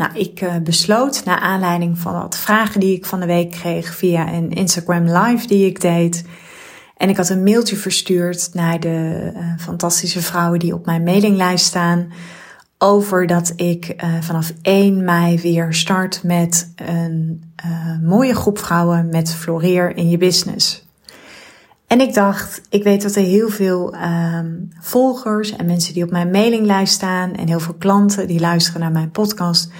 Nou, ik uh, besloot naar aanleiding van wat vragen die ik van de week kreeg via een Instagram live die ik deed. En ik had een mailtje verstuurd naar de uh, fantastische vrouwen die op mijn mailinglijst staan. Over dat ik uh, vanaf 1 mei weer start met een mooie groep vrouwen met Floreer in je business. En ik dacht, ik weet dat er heel veel ehm, volgers en mensen die op mijn mailinglijst staan en heel veel klanten die luisteren naar mijn podcast.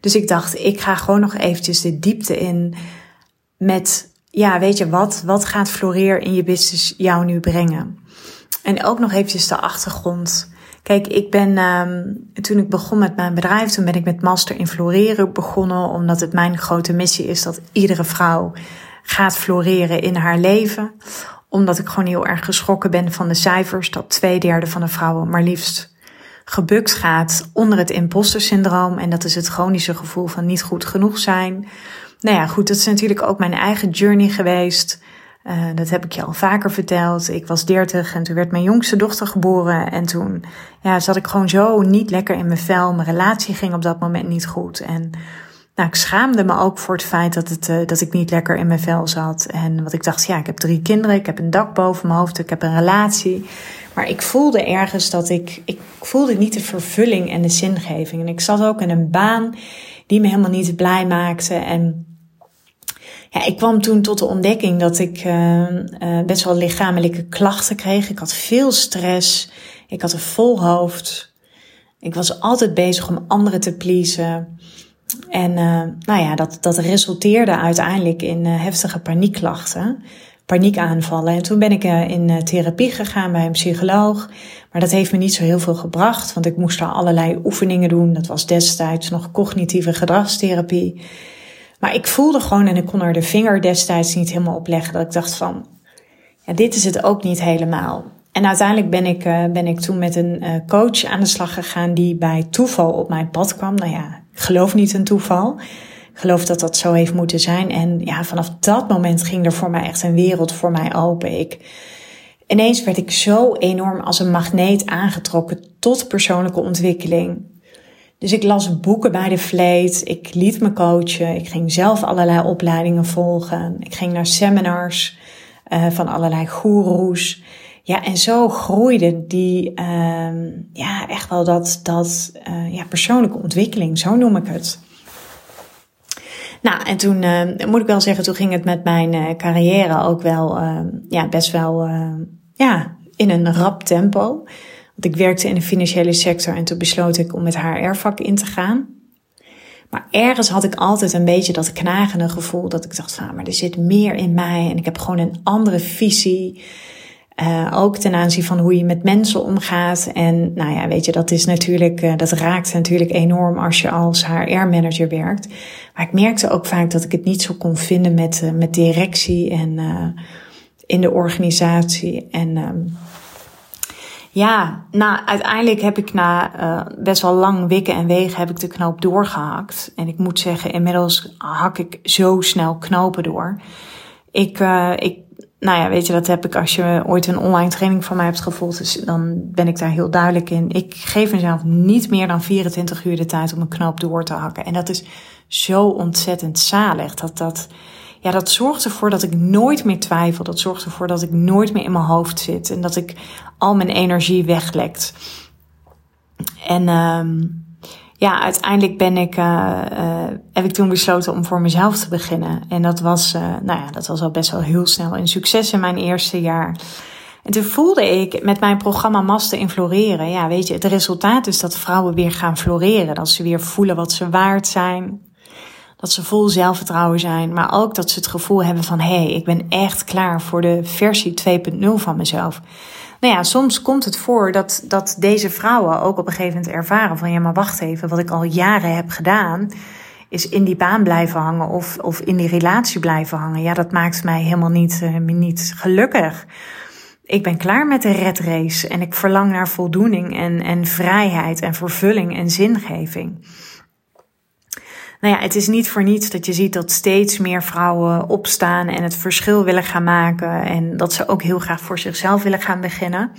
Dus ik dacht, ik ga gewoon nog eventjes de diepte in met, ja, weet je wat, wat gaat Floreer in je business jou nu brengen? En ook nog eventjes de achtergrond. Kijk, ik ben, um, toen ik begon met mijn bedrijf, toen ben ik met Master in Floreren begonnen, omdat het mijn grote missie is dat iedere vrouw gaat floreren in haar leven omdat ik gewoon heel erg geschrokken ben van de cijfers dat twee derde van de vrouwen maar liefst gebukt gaat onder het imposter syndroom. En dat is het chronische gevoel van niet goed genoeg zijn. Nou ja, goed, dat is natuurlijk ook mijn eigen journey geweest. Uh, dat heb ik je al vaker verteld. Ik was 30 en toen werd mijn jongste dochter geboren. En toen ja, zat ik gewoon zo niet lekker in mijn vel. Mijn relatie ging op dat moment niet goed. En nou, ik schaamde me ook voor het feit dat, het, uh, dat ik niet lekker in mijn vel zat. En wat ik dacht, ja, ik heb drie kinderen, ik heb een dak boven mijn hoofd, ik heb een relatie. Maar ik voelde ergens dat ik, ik voelde niet de vervulling en de zingeving. En ik zat ook in een baan die me helemaal niet blij maakte. En ja, ik kwam toen tot de ontdekking dat ik uh, best wel lichamelijke klachten kreeg. Ik had veel stress, ik had een vol hoofd. Ik was altijd bezig om anderen te pleasen. En uh, nou ja, dat, dat resulteerde uiteindelijk in uh, heftige paniekklachten, paniekaanvallen. En toen ben ik uh, in therapie gegaan bij een psycholoog. Maar dat heeft me niet zo heel veel gebracht, want ik moest daar allerlei oefeningen doen. Dat was destijds nog cognitieve gedragstherapie. Maar ik voelde gewoon, en ik kon er de vinger destijds niet helemaal op leggen, dat ik dacht van, ja, dit is het ook niet helemaal. En uiteindelijk ben ik, ben ik toen met een coach aan de slag gegaan die bij toeval op mijn pad kwam. Nou ja, geloof niet een toeval. Ik geloof dat dat zo heeft moeten zijn. En ja, vanaf dat moment ging er voor mij echt een wereld voor mij open. Ik, ineens werd ik zo enorm als een magneet aangetrokken tot persoonlijke ontwikkeling. Dus ik las boeken bij de vleet, ik liet me coachen, ik ging zelf allerlei opleidingen volgen, ik ging naar seminars uh, van allerlei goeroes. Ja, en zo groeide die, uh, ja, echt wel dat, dat uh, ja, persoonlijke ontwikkeling, zo noem ik het. Nou, en toen uh, moet ik wel zeggen, toen ging het met mijn uh, carrière ook wel, ja, best wel, ja, in een rap tempo. Want ik werkte in de financiële sector en toen besloot ik om met HR-vak in te gaan. Maar ergens had ik altijd een beetje dat knagende gevoel dat ik dacht van, maar er zit meer in mij en ik heb gewoon een andere visie. Uh, ook ten aanzien van hoe je met mensen omgaat. En nou ja, weet je, dat is natuurlijk, uh, dat raakt natuurlijk enorm als je als HR-manager werkt. Maar ik merkte ook vaak dat ik het niet zo kon vinden met, uh, met directie en in de organisatie. En um, ja, nou, uiteindelijk heb ik na best wel lang wikken en wegen heb ik de knoop doorgehakt. En ik moet zeggen, inmiddels hak ik zo snel knopen door. Ik, ik nou ja, weet je, dat heb ik als je ooit een online training van mij hebt gevolgd. Dus dan ben ik daar heel duidelijk in. Ik geef mezelf niet meer dan 24 uur de tijd om een knoop door te hakken. En dat is zo ontzettend zalig. Dat, dat, ja, dat zorgt ervoor dat ik nooit meer twijfel. Dat zorgt ervoor dat ik nooit meer in mijn hoofd zit. En dat ik al mijn energie weglekt. En um, ja, uiteindelijk ben ik, uh, uh, heb ik toen besloten om voor mezelf te beginnen. En dat was, uh, nou ja, dat was al best wel heel snel een succes in mijn eerste jaar. En toen voelde ik met mijn programma Master in Floreren, ja, weet je, het resultaat is dat vrouwen weer gaan floreren. Dat ze weer voelen wat ze waard zijn. Dat ze vol zelfvertrouwen zijn, maar ook dat ze het gevoel hebben van hé, hey, ik ben echt klaar voor de versie 2.0 van mezelf. Nou ja, soms komt het voor dat, dat deze vrouwen ook op een gegeven moment ervaren van ja, maar wacht even, wat ik al jaren heb gedaan, is in die baan blijven hangen of, of in die relatie blijven hangen. Ja, dat maakt mij helemaal niet, uh, niet gelukkig. Ik ben klaar met de red race en ik verlang naar voldoening en, en vrijheid en vervulling en zingeving. Nou ja, het is niet voor niets dat je ziet dat steeds meer vrouwen opstaan en het verschil willen gaan maken. En dat ze ook heel graag voor zichzelf willen gaan beginnen.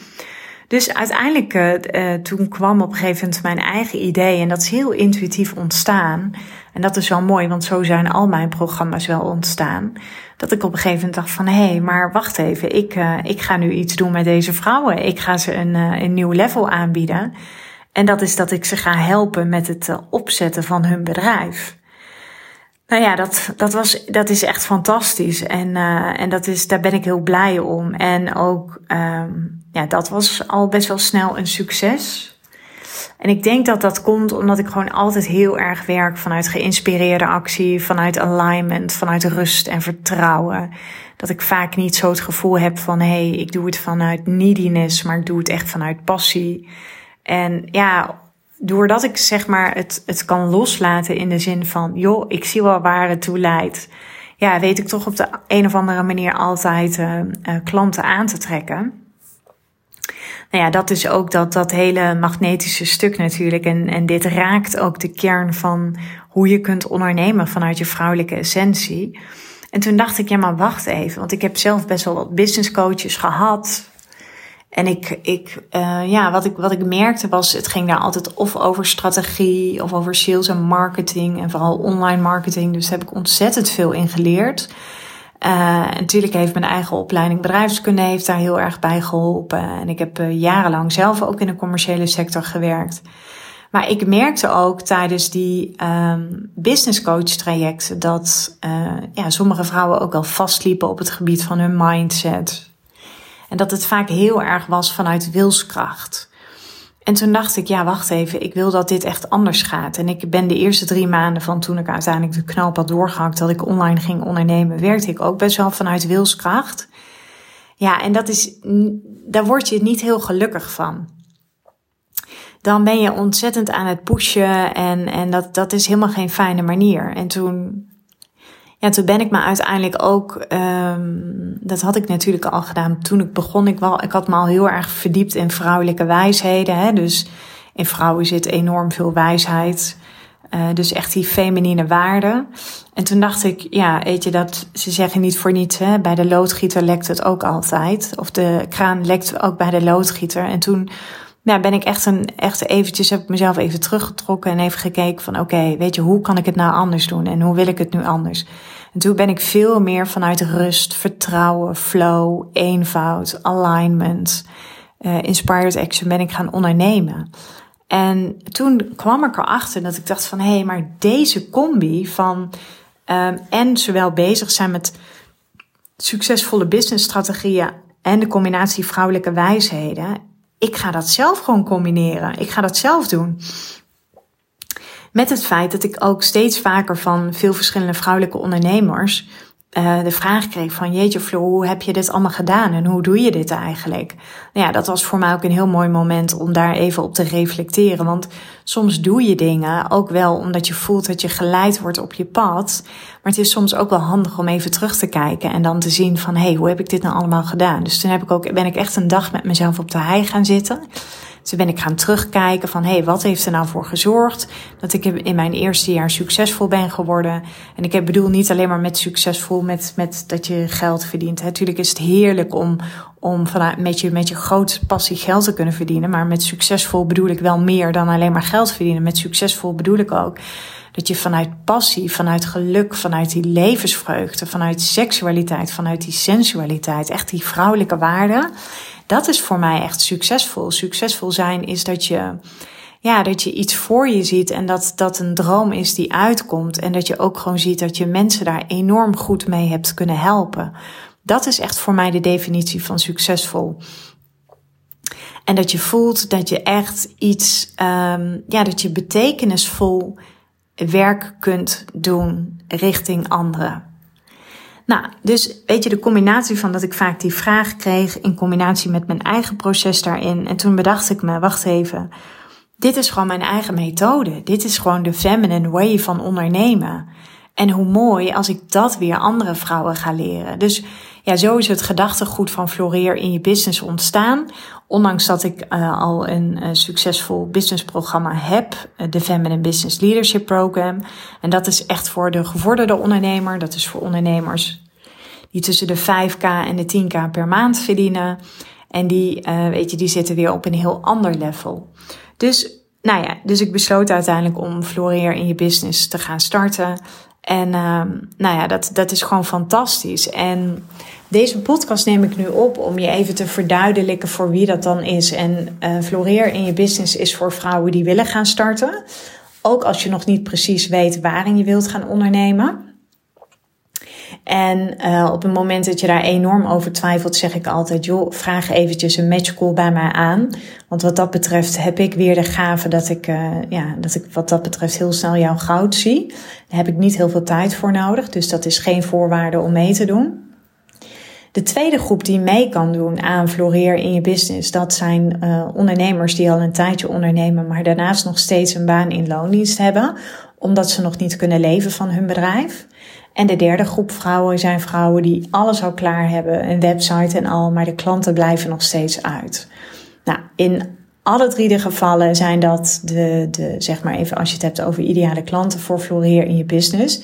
Dus uiteindelijk, uh, toen kwam op een gegeven moment mijn eigen idee. En dat is heel intuïtief ontstaan. En dat is wel mooi, want zo zijn al mijn programma's wel ontstaan. Dat ik op een gegeven moment dacht van, hé, hey, maar wacht even. Ik, uh, ik ga nu iets doen met deze vrouwen. Ik ga ze een, een nieuw level aanbieden. En dat is dat ik ze ga helpen met het opzetten van hun bedrijf. Nou ja, dat, dat, was, dat is echt fantastisch. En, uh, en dat is, daar ben ik heel blij om. En ook, um, ja, dat was al best wel snel een succes. En ik denk dat dat komt omdat ik gewoon altijd heel erg werk vanuit geïnspireerde actie, vanuit alignment, vanuit rust en vertrouwen. Dat ik vaak niet zo het gevoel heb van hé, hey, ik doe het vanuit neediness, maar ik doe het echt vanuit passie. En ja, doordat ik zeg maar het, het kan loslaten in de zin van, joh, ik zie wel waar het toe leidt. Ja, weet ik toch op de een of andere manier altijd uh, uh, klanten aan te trekken. Nou ja, dat is ook dat, dat hele magnetische stuk natuurlijk. En, en dit raakt ook de kern van hoe je kunt ondernemen vanuit je vrouwelijke essentie. En toen dacht ik, ja, maar wacht even. Want ik heb zelf best wel wat business coaches gehad. En ik, ik, uh, ja, wat ik, wat ik merkte was, het ging daar altijd of over strategie of over sales en marketing en vooral online marketing. Dus daar heb ik ontzettend veel in geleerd. Uh, natuurlijk heeft mijn eigen opleiding bedrijfskunde heeft daar heel erg bij geholpen. En ik heb uh, jarenlang zelf ook in de commerciële sector gewerkt. Maar ik merkte ook tijdens die um, business coach trajecten dat ja, sommige vrouwen ook wel vastliepen op het gebied van hun mindset, en dat het vaak heel erg was vanuit wilskracht. En toen dacht ik, ja, wacht even, ik wil dat dit echt anders gaat. En ik ben de eerste drie maanden van toen ik uiteindelijk de knop had doorgehakt dat ik online ging ondernemen, werkte ik ook best wel vanuit wilskracht. Ja, en dat is, daar word je niet heel gelukkig van. Dan ben je ontzettend aan het pushen en, en dat, dat is helemaal geen fijne manier. En toen ja, toen ben ik me uiteindelijk ook, um, dat had ik natuurlijk al gedaan toen ik begon. Ik, wel, ik had me al heel erg verdiept in vrouwelijke wijsheden. Hè? Dus in vrouwen zit enorm veel wijsheid. Uh, dus echt die feminine waarde. En toen dacht ik, ja, weet je dat, ze zeggen niet voor niets, hè, bij de loodgieter lekt het ook altijd. Of de kraan lekt ook bij de loodgieter. En toen nou, ben ik echt, een, echt eventjes, heb ik mezelf even teruggetrokken en even gekeken van oké, weet je, hoe kan ik het nou anders doen en hoe wil ik het nu anders? En toen ben ik veel meer vanuit rust, vertrouwen, flow, eenvoud, alignment, uh, inspired action ben ik gaan ondernemen. En toen kwam ik erachter dat ik dacht van hé, hey, maar deze combi van um, en zowel bezig zijn met succesvolle businessstrategieën en de combinatie vrouwelijke wijsheden ik ga dat zelf gewoon combineren. Ik ga dat zelf doen. Met het feit dat ik ook steeds vaker van veel verschillende vrouwelijke ondernemers uh, de vraag kreeg van jeetje Floor, hoe heb je dit allemaal gedaan en hoe doe je dit eigenlijk? Nou ja, dat was voor mij ook een heel mooi moment om daar even op te reflecteren. Want soms doe je dingen ook wel omdat je voelt dat je geleid wordt op je pad. Maar het is soms ook wel handig om even terug te kijken en dan te zien van hé, hey, hoe heb ik dit nou allemaal gedaan? Dus toen heb ik ook, ben ik echt een dag met mezelf op de hei gaan zitten. Toen ben ik gaan terugkijken van, hé, hey, wat heeft er nou voor gezorgd dat ik in mijn eerste jaar succesvol ben geworden? En ik bedoel niet alleen maar met succesvol, met, met dat je geld verdient. Natuurlijk is het heerlijk om, om vanuit, met, je, met je grote passie geld te kunnen verdienen. Maar met succesvol bedoel ik wel meer dan alleen maar geld verdienen. Met succesvol bedoel ik ook dat je vanuit passie, vanuit geluk, vanuit die levensvreugde, vanuit seksualiteit, vanuit die sensualiteit, echt die vrouwelijke waarden dat is voor mij echt succesvol. Succesvol zijn is dat je, ja, dat je iets voor je ziet en dat dat een droom is die uitkomt. En dat je ook gewoon ziet dat je mensen daar enorm goed mee hebt kunnen helpen. Dat is echt voor mij de definitie van succesvol. En dat je voelt dat je echt iets, um, ja, dat je betekenisvol werk kunt doen richting anderen. Nou, dus weet je, de combinatie van dat ik vaak die vraag kreeg in combinatie met mijn eigen proces daarin. En toen bedacht ik me, wacht even, dit is gewoon mijn eigen methode. Dit is gewoon de feminine way van ondernemen. En hoe mooi als ik dat weer andere vrouwen ga leren. Dus ja, zo is het gedachtegoed van Floreer in je business ontstaan. Ondanks dat ik uh, al een uh, succesvol businessprogramma heb, uh, de Feminine Business Leadership Program. En dat is echt voor de gevorderde ondernemer. Dat is voor ondernemers die tussen de 5k en de 10k per maand verdienen. En die, weet je, die zitten weer op een heel ander level. Dus, nou ja, dus ik besloot uiteindelijk om Floreer in je business te gaan starten. En uh, nou ja, dat, dat is gewoon fantastisch. En deze podcast neem ik nu op om je even te verduidelijken voor wie dat dan is. En uh, Floreer in je business is voor vrouwen die willen gaan starten. Ook als je nog niet precies weet waarin je wilt gaan ondernemen. En uh, op het moment dat je daar enorm over twijfelt, zeg ik altijd: joh, vraag eventjes een matchcall bij mij aan. Want wat dat betreft heb ik weer de gave dat ik, uh, ja, dat ik wat dat betreft heel snel jouw goud zie. Daar heb ik niet heel veel tijd voor nodig, dus dat is geen voorwaarde om mee te doen. De tweede groep die mee kan doen aan Floreer in je business, dat zijn uh, ondernemers die al een tijdje ondernemen, maar daarnaast nog steeds een baan in loondienst hebben, omdat ze nog niet kunnen leven van hun bedrijf. En de derde groep vrouwen zijn vrouwen die alles al klaar hebben, een website en al, maar de klanten blijven nog steeds uit. Nou, in alle drie de gevallen zijn dat de, de, zeg maar even als je het hebt over ideale klanten voor Floreer in je business.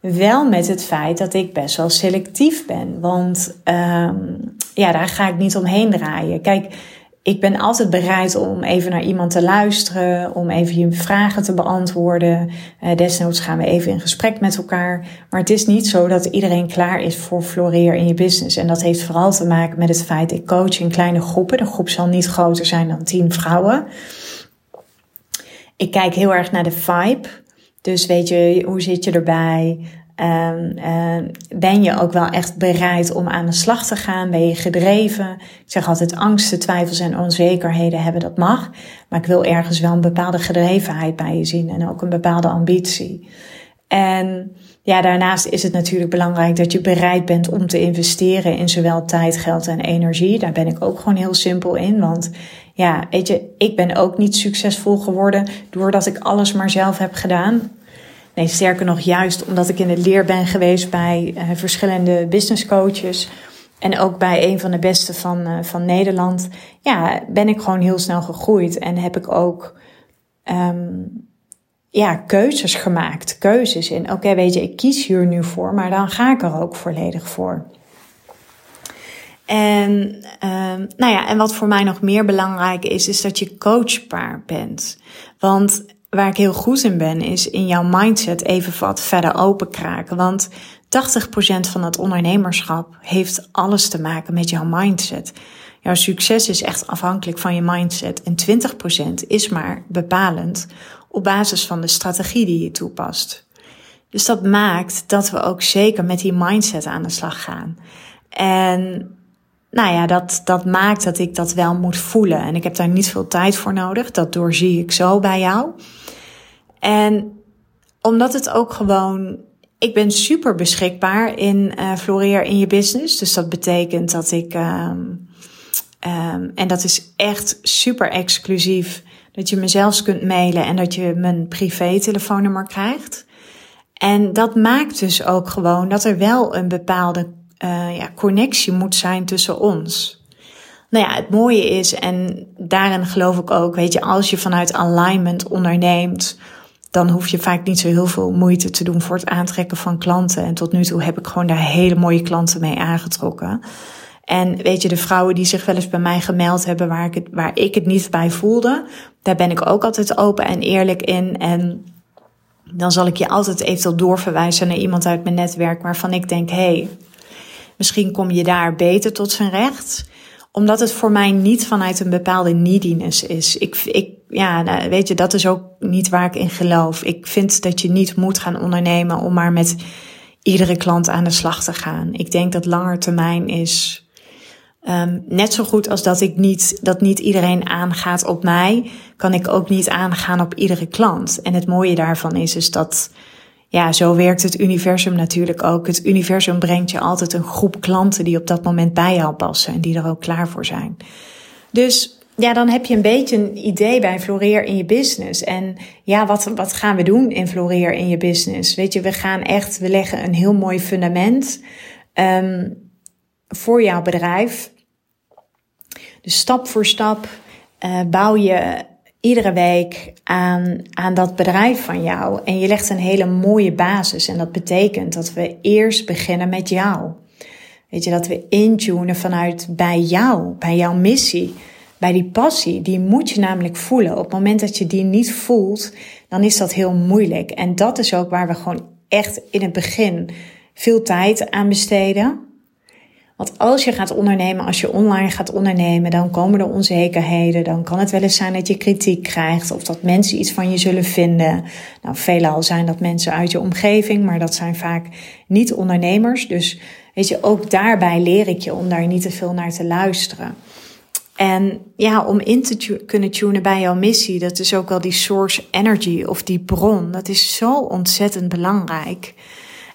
Wel met het feit dat ik best wel selectief ben. Want um, ja, daar ga ik niet omheen draaien. Kijk, ik ben altijd bereid om even naar iemand te luisteren, om even je vragen te beantwoorden. Uh, desnoods gaan we even in gesprek met elkaar. Maar het is niet zo dat iedereen klaar is voor floreer in je business. En dat heeft vooral te maken met het feit, ik coach in kleine groepen. De groep zal niet groter zijn dan tien vrouwen. Ik kijk heel erg naar de vibe. Dus weet je, hoe zit je erbij? Um, uh, ben je ook wel echt bereid om aan de slag te gaan? Ben je gedreven? Ik zeg altijd angsten, twijfels en onzekerheden hebben, dat mag. Maar ik wil ergens wel een bepaalde gedrevenheid bij je zien en ook een bepaalde ambitie. En ja, daarnaast is het natuurlijk belangrijk dat je bereid bent om te investeren in zowel tijd, geld en energie. Daar ben ik ook gewoon heel simpel in. Want ja, weet je, ik ben ook niet succesvol geworden doordat ik alles maar zelf heb gedaan. Nee, sterker nog, juist omdat ik in de leer ben geweest bij uh, verschillende business coaches. En ook bij een van de beste van, uh, van Nederland. Ja, ben ik gewoon heel snel gegroeid. En heb ik ook um, ja, keuzes gemaakt. Keuzes in, oké, weet je, ik kies hier nu voor, maar dan ga ik er ook volledig voor. En, um, nou ja, en wat voor mij nog meer belangrijk is, is dat je coachbaar bent. Want waar ik heel goed in ben, is in jouw mindset even wat verder openkraken. Want 80% van het ondernemerschap heeft alles te maken met jouw mindset. Jouw succes is echt afhankelijk van je mindset. En 20% is maar bepalend op basis van de strategie die je toepast. Dus dat maakt dat we ook zeker met die mindset aan de slag gaan. En nou ja, dat, dat maakt dat ik dat wel moet voelen. En ik heb daar niet veel tijd voor nodig. Dat doorzie ik zo bij jou. En omdat het ook gewoon. Ik ben super beschikbaar in uh, in je business. Dus dat betekent dat ik. Um, um, en dat is echt super exclusief. Dat je me zelfs kunt mailen en dat je mijn privé telefoonnummer krijgt. En dat maakt dus ook gewoon dat er wel een bepaalde uh, ja, connectie moet zijn tussen ons. Nou ja, het mooie is, en daarin geloof ik ook, weet je, als je vanuit alignment onderneemt, dan hoef je vaak niet zo heel veel moeite te doen voor het aantrekken van klanten. En tot nu toe heb ik gewoon daar hele mooie klanten mee aangetrokken. En weet je, de vrouwen die zich wel eens bij mij gemeld hebben waar ik het, waar ik het niet bij voelde, daar ben ik ook altijd open en eerlijk in. En dan zal ik je altijd eventueel doorverwijzen naar iemand uit mijn netwerk waarvan ik denk, hé, hey, misschien kom je daar beter tot zijn recht omdat het voor mij niet vanuit een bepaalde neediness is. Ik, ik, ja, nou, weet je, dat is ook niet waar ik in geloof. Ik vind dat je niet moet gaan ondernemen om maar met iedere klant aan de slag te gaan. Ik denk dat langer termijn is um, net zo goed als dat ik niet, dat niet iedereen aangaat op mij, kan ik ook niet aangaan op iedere klant. En het mooie daarvan is, is dat ja, zo werkt het universum natuurlijk ook. Het universum brengt je altijd een groep klanten die op dat moment bij jou passen en die er ook klaar voor zijn. Dus ja, dan heb je een beetje een idee bij Floreer in je business. En ja, wat, wat gaan we doen in Floreer in je business? Weet je, we gaan echt, we leggen een heel mooi fundament um, voor jouw bedrijf. Dus stap voor stap uh, bouw je iedere week aan, aan dat bedrijf van jou. En je legt een hele mooie basis. En dat betekent dat we eerst beginnen met jou. Weet je, dat we intunen vanuit bij jou, bij jouw missie, bij die passie. Die moet je namelijk voelen. Op het moment dat je die niet voelt, dan is dat heel moeilijk. En dat is ook waar we gewoon echt in het begin veel tijd aan besteden. Want als je gaat ondernemen, als je online gaat ondernemen, dan komen er onzekerheden. Dan kan het wel eens zijn dat je kritiek krijgt of dat mensen iets van je zullen vinden. Nou, veelal zijn dat mensen uit je omgeving, maar dat zijn vaak niet ondernemers. Dus weet je, ook daarbij leer ik je om daar niet te veel naar te luisteren. En ja, om in te kunnen tunen bij jouw missie, dat is ook wel die source energy of die bron. Dat is zo ontzettend belangrijk.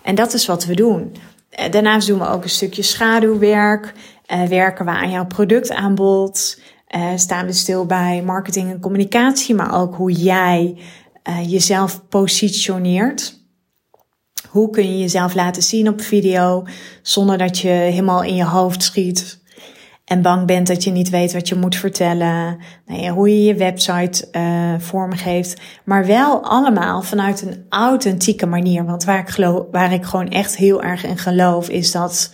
En dat is wat we doen. Eh, daarnaast doen we ook een stukje schaduwwerk. Uh, werken we aan jouw productaanbod. Uh, staan we stil bij marketing en communicatie, maar ook hoe jij jezelf positioneert. Hoe kun je jezelf laten zien op video zonder dat je helemaal in je hoofd schiet en bang bent dat je niet weet wat je moet vertellen. Nou hoe je je website uh, vormgeeft. Maar wel allemaal vanuit een authentieke manier. Want waar ik, geloof, waar ik gewoon echt heel erg in geloof is dat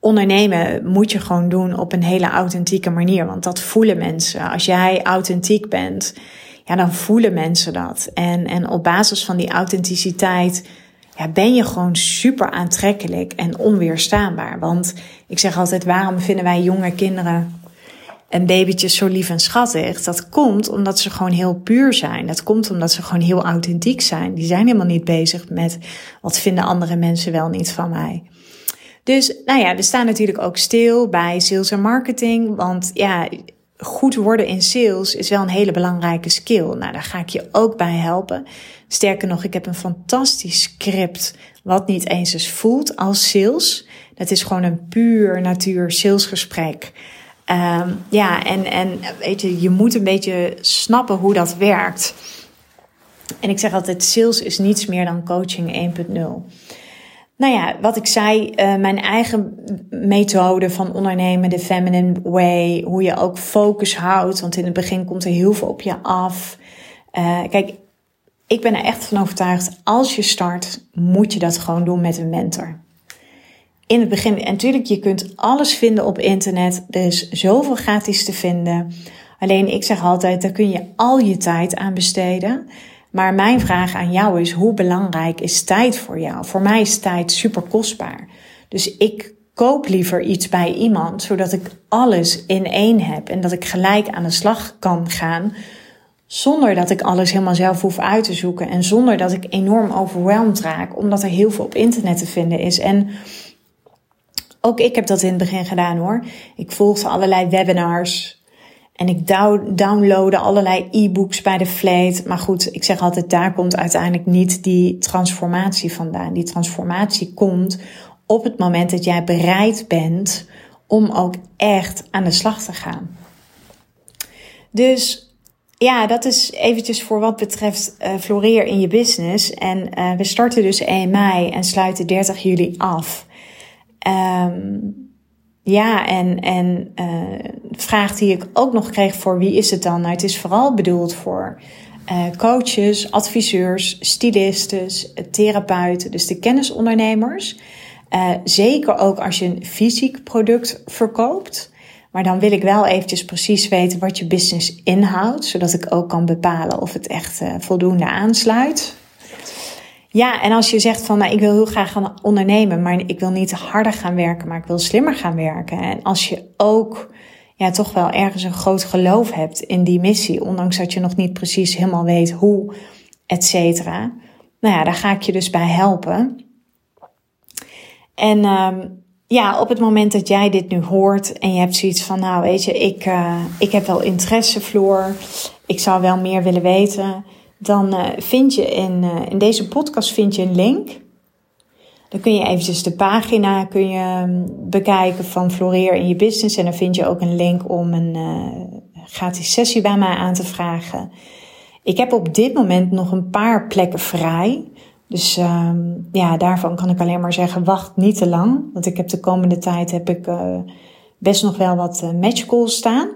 ondernemen moet je gewoon doen op een hele authentieke manier. Want dat voelen mensen. Als jij authentiek bent, ja, dan voelen mensen dat. En, en op basis van die authenticiteit ja, ben je gewoon super aantrekkelijk en onweerstaanbaar. Want ik zeg altijd, waarom vinden wij jonge kinderen en babytjes zo lief en schattig? Dat komt omdat ze gewoon heel puur zijn. Dat komt omdat ze gewoon heel authentiek zijn. Die zijn helemaal niet bezig met wat vinden andere mensen wel niet van mij. Dus nou ja, we staan natuurlijk ook stil bij sales en marketing. Want ja, goed worden in sales is wel een hele belangrijke skill. Nou, daar ga ik je ook bij helpen. Sterker nog, ik heb een fantastisch script wat niet eens eens voelt als sales. Dat is gewoon een puur natuur salesgesprek. Um, ja, en, en weet je, je moet een beetje snappen hoe dat werkt. En ik zeg altijd, sales is niets meer dan coaching 1.0. Nou ja, wat ik zei, uh, mijn eigen methode van ondernemen, de feminine way, hoe je ook focus houdt, want in het begin komt er heel veel op je af. Uh, kijk, ik ben er echt van overtuigd, als je start, moet je dat gewoon doen met een mentor. In het begin, en natuurlijk, je kunt alles vinden op internet. Er is zoveel gratis te vinden. Alleen ik zeg altijd, daar kun je al je tijd aan besteden. Maar mijn vraag aan jou is: hoe belangrijk is tijd voor jou? Voor mij is tijd super kostbaar. Dus ik koop liever iets bij iemand, zodat ik alles in één heb en dat ik gelijk aan de slag kan gaan. Zonder dat ik alles helemaal zelf hoef uit te zoeken en zonder dat ik enorm overweldigd raak, omdat er heel veel op internet te vinden is. En ook ik heb dat in het begin gedaan hoor. Ik volgde allerlei webinars. En ik downloadde allerlei e-books bij de Vleet. Maar goed, ik zeg altijd, daar komt uiteindelijk niet die transformatie vandaan. Die transformatie komt op het moment dat jij bereid bent om ook echt aan de slag te gaan. Dus ja, dat is eventjes voor wat betreft uh, floreer in je business. En uh, we starten dus 1 mei en sluiten 30 juli af. Um, ja, en, en uh, vraag die ik ook nog kreeg voor wie is het dan? Nou, het is vooral bedoeld voor coaches, adviseurs, stylistes, therapeuten, dus de kennisondernemers. Zeker ook als je een fysiek product verkoopt. Maar dan wil ik wel eventjes precies weten wat je business inhoudt, zodat ik ook kan bepalen of het echt voldoende aansluit. Ja, en als je zegt van nou, ik wil heel graag gaan ondernemen, maar ik wil niet harder gaan werken, maar ik wil slimmer gaan werken. En als je ook ja, toch wel ergens een groot geloof hebt in die missie, ondanks dat je nog niet precies helemaal weet hoe, et cetera. Nou ja, daar ga ik je dus bij helpen. En um, ja, op het moment dat jij dit nu hoort en je hebt zoiets van, nou weet je, ik, uh, ik heb wel interesse, Floor. Ik zou wel meer willen weten dan uh, vind je in, uh, in deze podcast vind je een link. Dan kun je eventjes de pagina kun je, um, bekijken van Floreer in je business. En dan vind je ook een link om een gratis sessie bij mij aan te vragen. Ik heb op dit moment nog een paar plekken vrij. Dus ehm, ja, daarvan kan ik alleen maar zeggen, wacht niet te lang. Want ik heb de komende tijd heb ik uh, best nog wel wat uh, staan.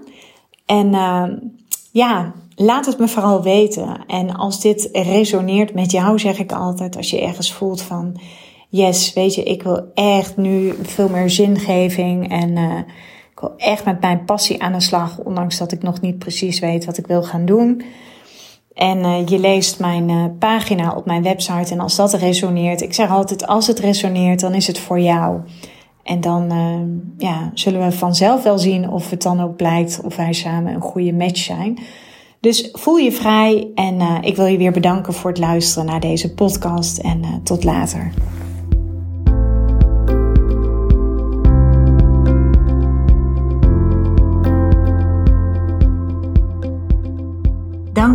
En uh, ja, laat het me vooral weten. En als dit resoneert met jou, zeg ik altijd, als je ergens voelt van, yes, weet je, ik wil echt nu veel meer zingeving en uh, ik wil echt met mijn passie aan de slag, ondanks dat ik nog niet precies weet wat ik wil gaan doen. En uh, je leest mijn uh, pagina op mijn website en als dat resoneert, ik zeg altijd, als het resoneert, dan is het voor jou. En dan uh, ja, zullen we vanzelf wel zien of het dan ook blijkt of wij samen een goede match zijn. Dus voel je vrij en uh, ik wil je weer bedanken voor het luisteren naar deze podcast en tot later.